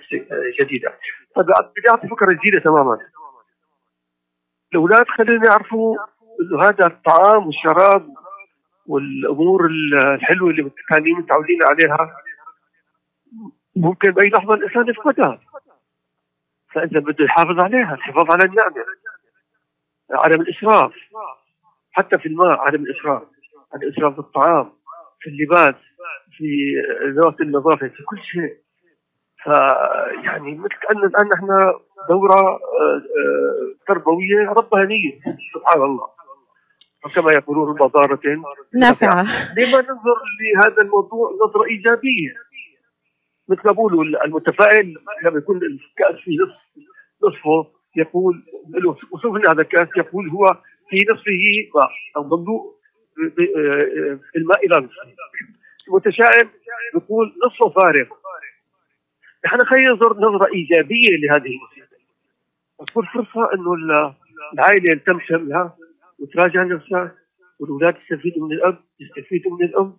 جديدة. بدي اعطي فكره جديده تماما. الاولاد خلينا يعرفوا انه هذا الطعام والشراب والأمور الحلوة اللي كانوا متعودين عليها ممكن باي لحظه الإنسان يفقدها فإذا بده يحافظ عليها الحفاظ على النعمة عدم الإسراف. حتى في الماء عدم الإسراف. عدم الإسراف في الطعام في اللباس في ذوات النظافة في كل شيء. فيعني مثل كأن الآن نحن دورة آه، آه، تربوية ربانيه سبحان الله. وكما يقولون رب نافعة. لما ننظر لهذا الموضوع نظرة إيجابية. مثل ما بقولوا المتفائل لما يكون الكأس في نصف نصفه يقول له هذا الكأس يقول هو في نصفه ماء مملوء الماء إلى نصفه. المتشائم يقول نصفه فارغ. نحن خلينا ننظر نظرة إيجابية لهذه المصيبه تكون فرصة إنه العائلة يلتم شملها وتراجع نفسها والأولاد يستفيدوا من الأب يستفيدوا من الأم.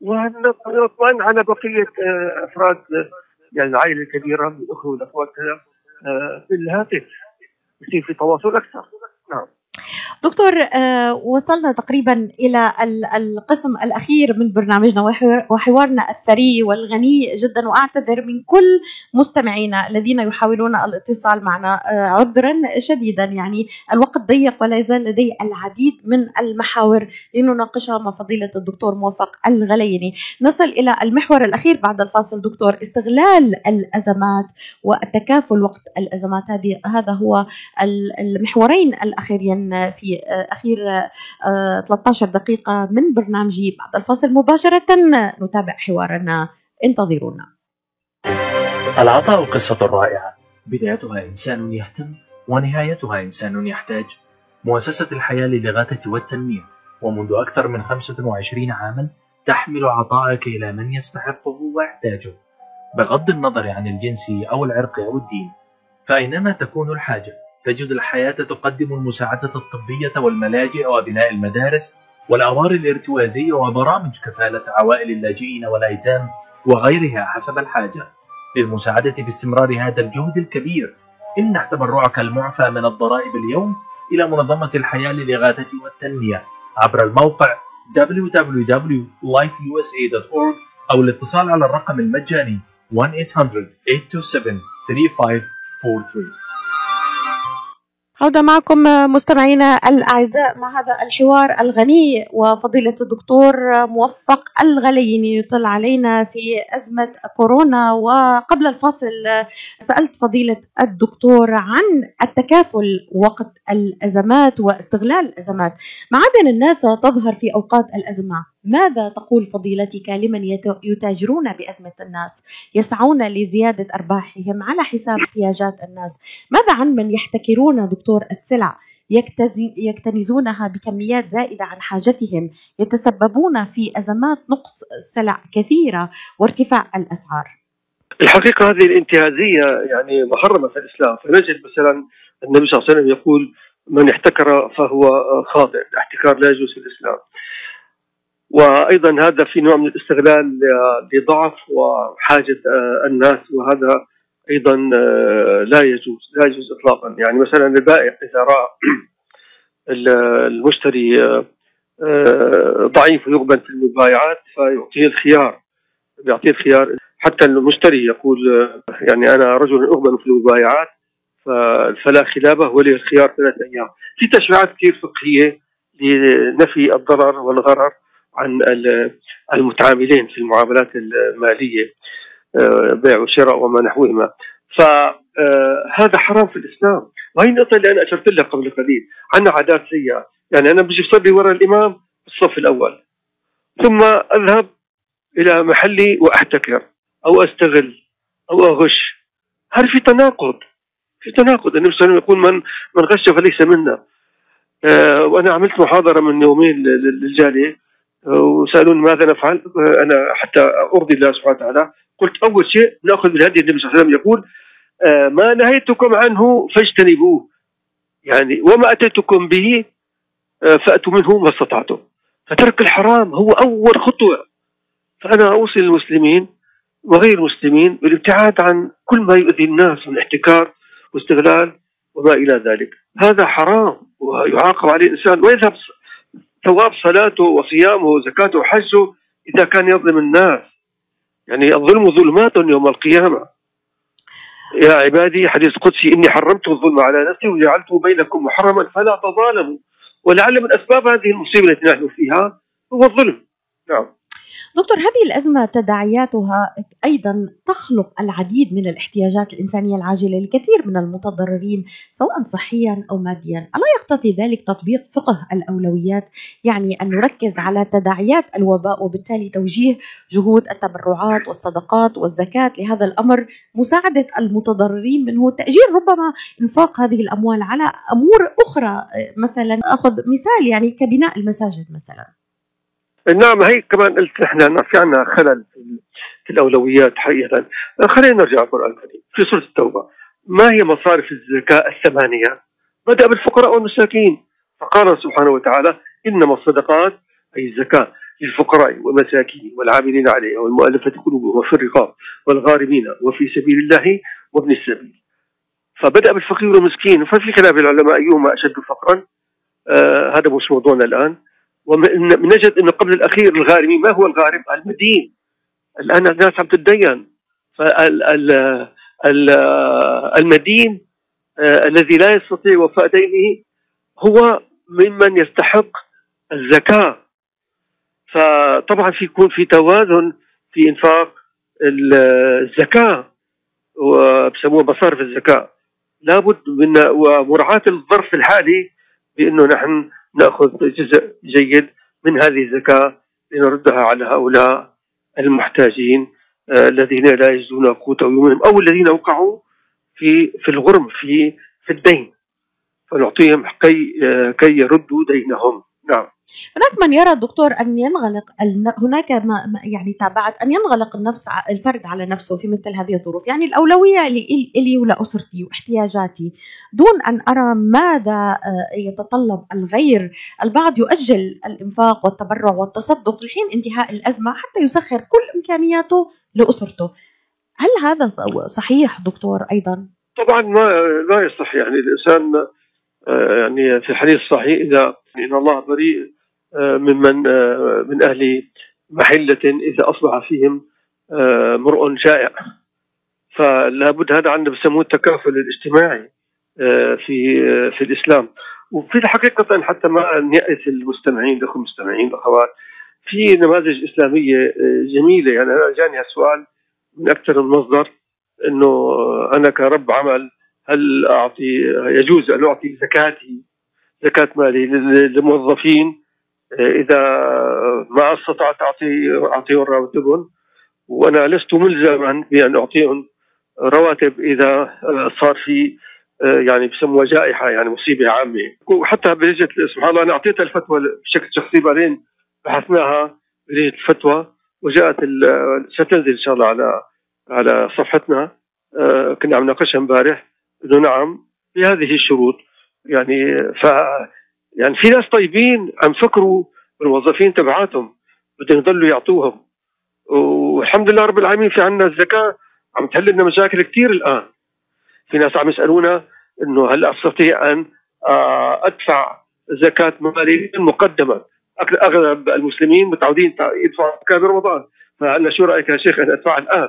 ونطمئن على بقية آه، أفراد يعني العائلة الكبيرة من الاخوه والاخوات في الهاتف. يصير في تواصل أكثر. نعم. دكتور آه، وصلنا تقريبا إلى القسم الأخير من برنامجنا وحوارنا الثري والغني جدا وأعتذر من كل مستمعينا الذين يحاولون الاتصال معنا آه، عذرا شديدا. يعني الوقت ضيق ولا يزال لدي العديد من المحاور لنناقشها مع فضيلة الدكتور موفق الغليني. نصل إلى المحور الأخير بعد الفاصل. دكتور استغلال الأزمات والتكافل وقت الأزمات هذه هذا هو المحورين الأخيرين في أخير 13 دقيقة من برنامجي بعد الفاصل. مباشرة نتابع حوارنا. انتظرونا. العطاء قصة رائعة. بدايتها إنسان يهتم ونهايتها إنسان يحتاج. مؤسسة الحياة للإغاثة والتنمية. ومنذ أكثر من 25 عاما تحمل عطاءك إلى من يستحقه ويحتاجه. بغض النظر عن الجنس أو العرق أو الدين فأينما تكون الحاجة تجد الحياة تقدم المساعدة الطبية والملاجئ وبناء المدارس والأوار الارتوازية وبرامج كفالة عوائل اللاجئين والأيتام وغيرها حسب الحاجة. للمساعدة باستمرار هذا الجهد الكبير امنح تبرعك المعفى من الضرائب اليوم إلى منظمة الحياة للإغاثة والتنمية. عبر الموقع www.lifeusa.org أو الاتصال على الرقم المجاني 1-800-827-3543 عودة معكم مستمعينا الأعزاء مع هذا الحوار الغني وفضيلة الدكتور موفق الغليني يطل علينا في أزمة كورونا. وقبل الفاصل سألت فضيلة الدكتور عن التكافل وقت الأزمات واستغلال الأزمات. معادن الناس تظهر في أوقات الأزمة. ماذا تقول فضيلتك لمن يتاجرون بأزمة الناس يسعون لزيادة أرباحهم على حساب احتياجات الناس؟ ماذا عن من يحتكرون دكتور السلع يكتنزونها بكميات زائدة عن حاجتهم يتسببون في أزمات نقص سلع كثيرة وارتفاع الأسعار؟ الحقيقة هذه الانتهازية يعني محرمة في الإسلام. فنجد مثلا النبي صلى الله عليه وسلم يقول من احتكر فهو خاطئ الاحتكار لا يجوز في الإسلام. وأيضا هذا في نوع من الاستغلال لضعف وحاجة الناس وهذا أيضا لا يجوز لا يجوز اطلاقا. يعني مثلا البائع إذا رأى المشتري ضعيف ويقبل في المبايعات فيعطيه الخيار يعطيه الخيار. حتى المشتري يقول يعني أنا رجل أقبل في المبايعات فلا خلافه ولي الخيار ثلاثة أيام. في تشريعات كثير فقهية لنفي الضرر والغرر. عن المتعاملين في المعاملات المالية آه، بيع وشراء وما نحوهما. فهذا آه، حرام في الإسلام. وهي النقطة اللي أنا أشرت لها قبل قليل عندنا عادات سيئة. يعني أنا بجي اصلي وراء الإمام الصف الأول ثم أذهب إلى محلي وأحتكر أو أستغل أو أغش. هذا في تناقض في تناقض. النبي صلى الله عليه وسلم يقول من من غش فليس منا. آه وأنا عملت محاضرة من يومين للجالية. وسألوني ماذا نفعل أنا حتى أرضي الله سبحانه وتعالى. قلت أول شيء نأخذ من هدي النبي صلى الله عليه وسلم يقول آه، ما نهيتكم عنه فاجتنبوه. يعني وما أتيتكم به آه، فأتوا منه ما استطعتم. فترك الحرام هو أول خطوة. فأنا أوصي المسلمين وغير المسلمين بالابتعاد عن كل ما يؤذي الناس من احتكار واستغلال وما إلى ذلك. هذا حرام ويعاقب عليه الإنسان ويذهب ثواب صلاته وصيامه وزكاته وحجه إذا كان يظلم الناس. يعني الظلم ظلمات يوم القيامة. يا عبادي حديث قدسي إني حرمت الظلم على نفسي وجعلته بينكم محرما فلا تظالموا. ولعل من أسباب هذه المصيبة التي نحن فيها هو الظلم. نعم. دكتور هذه الأزمة تداعياتها أيضا تخلق العديد من الاحتياجات الإنسانية العاجلة لكثير من المتضررين سواء صحيا أو ماديا. ألا يقتضي ذلك تطبيق فقه الأولويات؟ يعني أن نركز على تداعيات الوباء وبالتالي توجيه جهود التبرعات والصدقات والزكاة لهذا الأمر مساعدة المتضررين منه تأجيل ربما إنفاق هذه الأموال على أمور أخرى. مثلا أخذ مثال يعني كبناء المساجد مثلا. نعم هي كمان قلت إحنا في عندنا خلل في الأولويات حقيقة. خلينا نرجع القرآن الكريم في سورة التوبة. ما هي مصارف الزكاة الثمانية؟ بدأ بالفقراء والمساكين. فقال سبحانه وتعالى إنما الصدقات أي الزكاة للفقراء والمساكين والعاملين عليها والمؤلفة قلوبهم وفي الرقاب والغارمين وفي سبيل الله وابن السبيل. فبدأ بالفقير والمسكين. ففي خلاف العلماء أيهما أشد فقرا؟ آه هذا مش موضوعنا الآن. ونجد انه قبل الأخير الغارمي ما هو الغارم؟ المدين. الآن الناس عم تتدين. فالمدين آه الذي لا يستطيع وفاء دينه هو ممن يستحق الزكاة. فطبعا في يكون في توازن في إنفاق الزكاة وبسموها مصارف الزكاة. لابد من ومراعاه الظرف الحالي بأنه نحن نأخذ جزء جيد من هذه الزكاة لنردها على هؤلاء المحتاجين آه الذين لا يجدون قوت يومهم أو الذين وقعوا في في الغرم في في الدين. فنعطيهم كي آه كي يردوا دينهم. نعم. هناك من يرى دكتور أن ينغلق هناك ما يعني تابعت أن ينغلق النفس الفرد على نفسه في مثل هذه الظروف، يعني الأولوية لي ولاسرتي واحتياجاتي دون أن أرى ماذا آه، يتطلب الغير، البعض يؤجل الإنفاق والتبرع والتصدق لحين انتهاء الأزمة حتى يسخر كل إمكانياته لأسرته. هل هذا صحيح دكتور أيضا؟ طبعا ما لا يصح يعني الإنسان آه، يعني في الحديث الصحيح إذا إن الله بريء ممن آه، من أهل محلة إذا أصبح فيهم آه، مرء جائع فلا بد هذا عندنا بسموه التكافل الاجتماعي في في الإسلام. وفي الحقيقة حتى ما نيأس المستمعين الأخوة المستمعين الأخوات في نماذج إسلامية جميلة. يعني أنا جاني هالسؤال من أكثر من مصدر إنه أنا كرب عمل هل أعطي يجوز أن أعطي زكاتي زكاة مالي للموظفين؟ إذا ما أستطعت اعطي اعطيهم رواتبهم وأنا لست ملزما بأن أعطيهم رواتب إذا صار في يعني بسموها جائحة يعني مصيبة عامة. وحتى بلجنه سبحان الله أنا اعطيتها الفتوى بشكل شخصي بعدين بحثناها بلجنة الفتوى وجاءت ستنزل إن شاء الله على على صفحتنا. كنا عم نناقشها امبارح. إنه نعم بهذه الشروط يعني ف يعني في ناس طيبين عم فكروا بالموظفين تبعاتهم بدهم يضلوا يعطوهم. والحمد لله رب العالمين في عندنا الزكاه عم تحل لنا مشاكل كثير الآن. في ناس عم يسألونا إنه هل أستطيع أن آه، أدفع زكاة مالي مقدما؟ أغلب المسلمين متعودين يدفعوا زكاة برمضان. فانا شو رأيك يا شيخ أن ادفع الآن؟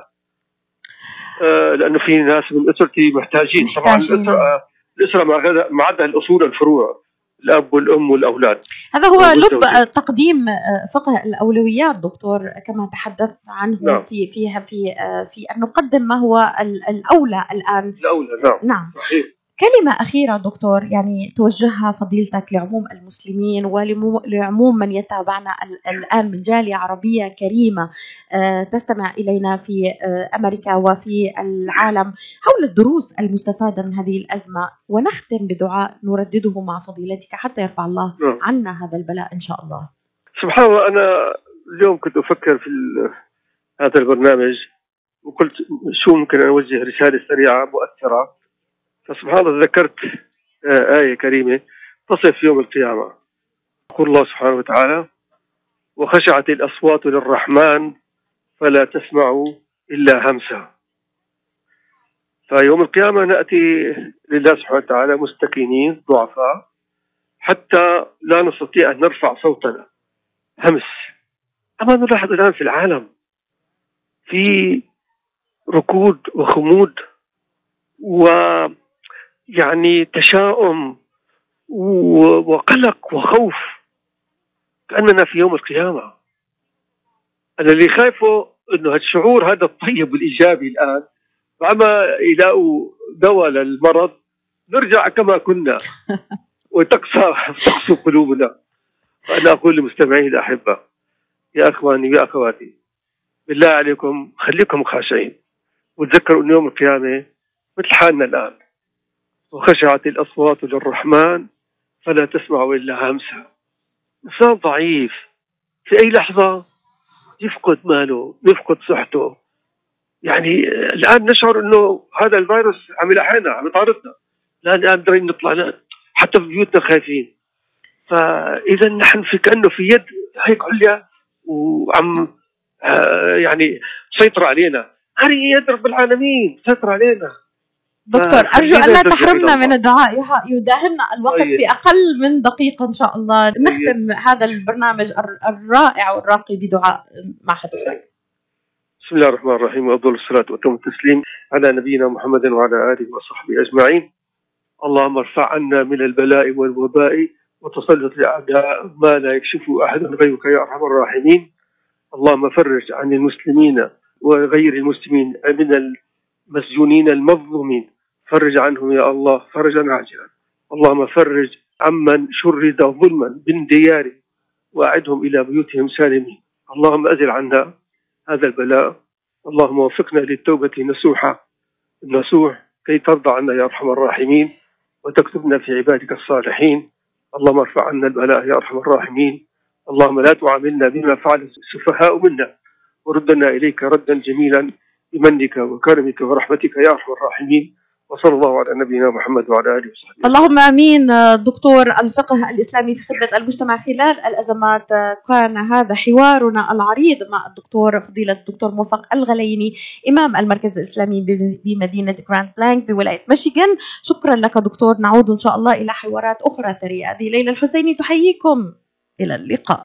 آه لأنه في ناس من أسرتي محتاجين. طبعا الأسرة الأسرة ما عدا الأصول الفروع الأب والأم والأولاد. هذا هو لب تقديم آه، فقه الأولويات دكتور كما تحدثت عنه نعم. في فيها في آه، في أن نقدم ما هو الأولى الآن. الأولى نعم. نعم. صحيح. كلمة أخيرة دكتور يعني توجهها فضيلتك لعموم المسلمين ولعموم من يتابعنا الآن من جالية عربية كريمة آه، تستمع إلينا في آه، أمريكا وفي العالم حول الدروس المستفادة من هذه الأزمة. ونختم بدعاء نردده مع فضيلتك حتى يرفع الله نعم. عنا هذا البلاء إن شاء الله. سبحان الله أنا اليوم كنت أفكر في هذا البرنامج وقلت شو ممكن أوجه رسالة سريعة مؤثرة. فسبحان الله ذكرت آه، آية كريمة تصف يوم القيامة. يقول الله سبحانه وتعالى وخشعت الأصوات للرحمن فلا تسمع إلا همسا فيوم القيامة نأتي لله سبحانه وتعالى مستكينين ضعفاء حتى لا نستطيع أن نرفع صوتنا. همس. أما نلاحظ الآن في العالم في ركود وخمود و يعني تشاؤم وقلق وخوف كأننا في يوم القيامة. أنا اللي خايفه أنه الشعور هذا الطيب والإيجابي الآن بعما يلاقوا دواء للمرض نرجع كما كنا. [laughs] وتقسى تقسو قلوبنا. فأنا أقول لمستمعي الأحبة يا أخواني يا أخواتي بالله عليكم خليكم خاشعين. وتذكروا أن يوم القيامة مثل حالنا الآن. وخشعت الأصوات للرحمن فلا تسمع إلا همسا إنسان ضعيف في أي لحظة يفقد ماله يفقد صحته. يعني الآن نشعر أنه هذا الفيروس عم يلحقنا عم يطاردنا. لا الآن قادرين نطلع لا حتى في بيوتنا خايفين. فإذا نحن في كأنه في يد هيك عليا وعم آه، يعني سيطر علينا. هذه يد رب العالمين سيطر علينا. دكتور أرجو أن لا تحرمنا من الدعاء. يداهمنا الوقت طيب. في أقل من دقيقة إن شاء الله. طيب. نختم هذا البرنامج الرائع والراقي بدعاء مع حضرتك. بسم الله الرحمن الرحيم. وأفضل الصلاة وأتم التسليم على نبينا محمد وعلى آله وصحبه أجمعين. اللهم ارفع عنا من البلاء والوباء وتسلط الأعداء ما لا يكشفه أحد غيرك يا أرحم الراحمين. اللهم فرج عن المسلمين وغير المسلمين من المسجونين المظلومين. فرج عنهم يا الله فرجا عاجلا. اللهم فرج عمن شرد ظلما من دياره واعدهم إلى بيوتهم سالمين. اللهم أزل عنا هذا البلاء. اللهم وفقنا للتوبة نسوحه النسوح كي ترضى عنا يا أرحم الراحمين وتكتبنا في عبادك الصالحين. اللهم ارفع عنا البلاء يا أرحم الراحمين. اللهم لا تعاملنا بما فعل السفهاء منا. وردنا إليك ردا جميلا بمنك وكرمك ورحمتك يا أرحم الراحمين. وصلى الله على نبينا محمد وعلى آله وصحبه اللهم آمين دكتور الفقه الإسلامي في خدمة المجتمع خلال الأزمات كان هذا حوارنا العريض مع الدكتور فضيلة الدكتور موفق الغلييني إمام المركز الإسلامي بمدينة جراند بلانك بولاية ميشيغان. شكرا لك دكتور نعود إن شاء الله إلى حوارات أخرى ثريه هذه ليلى الحسيني تحييكم. إلى اللقاء.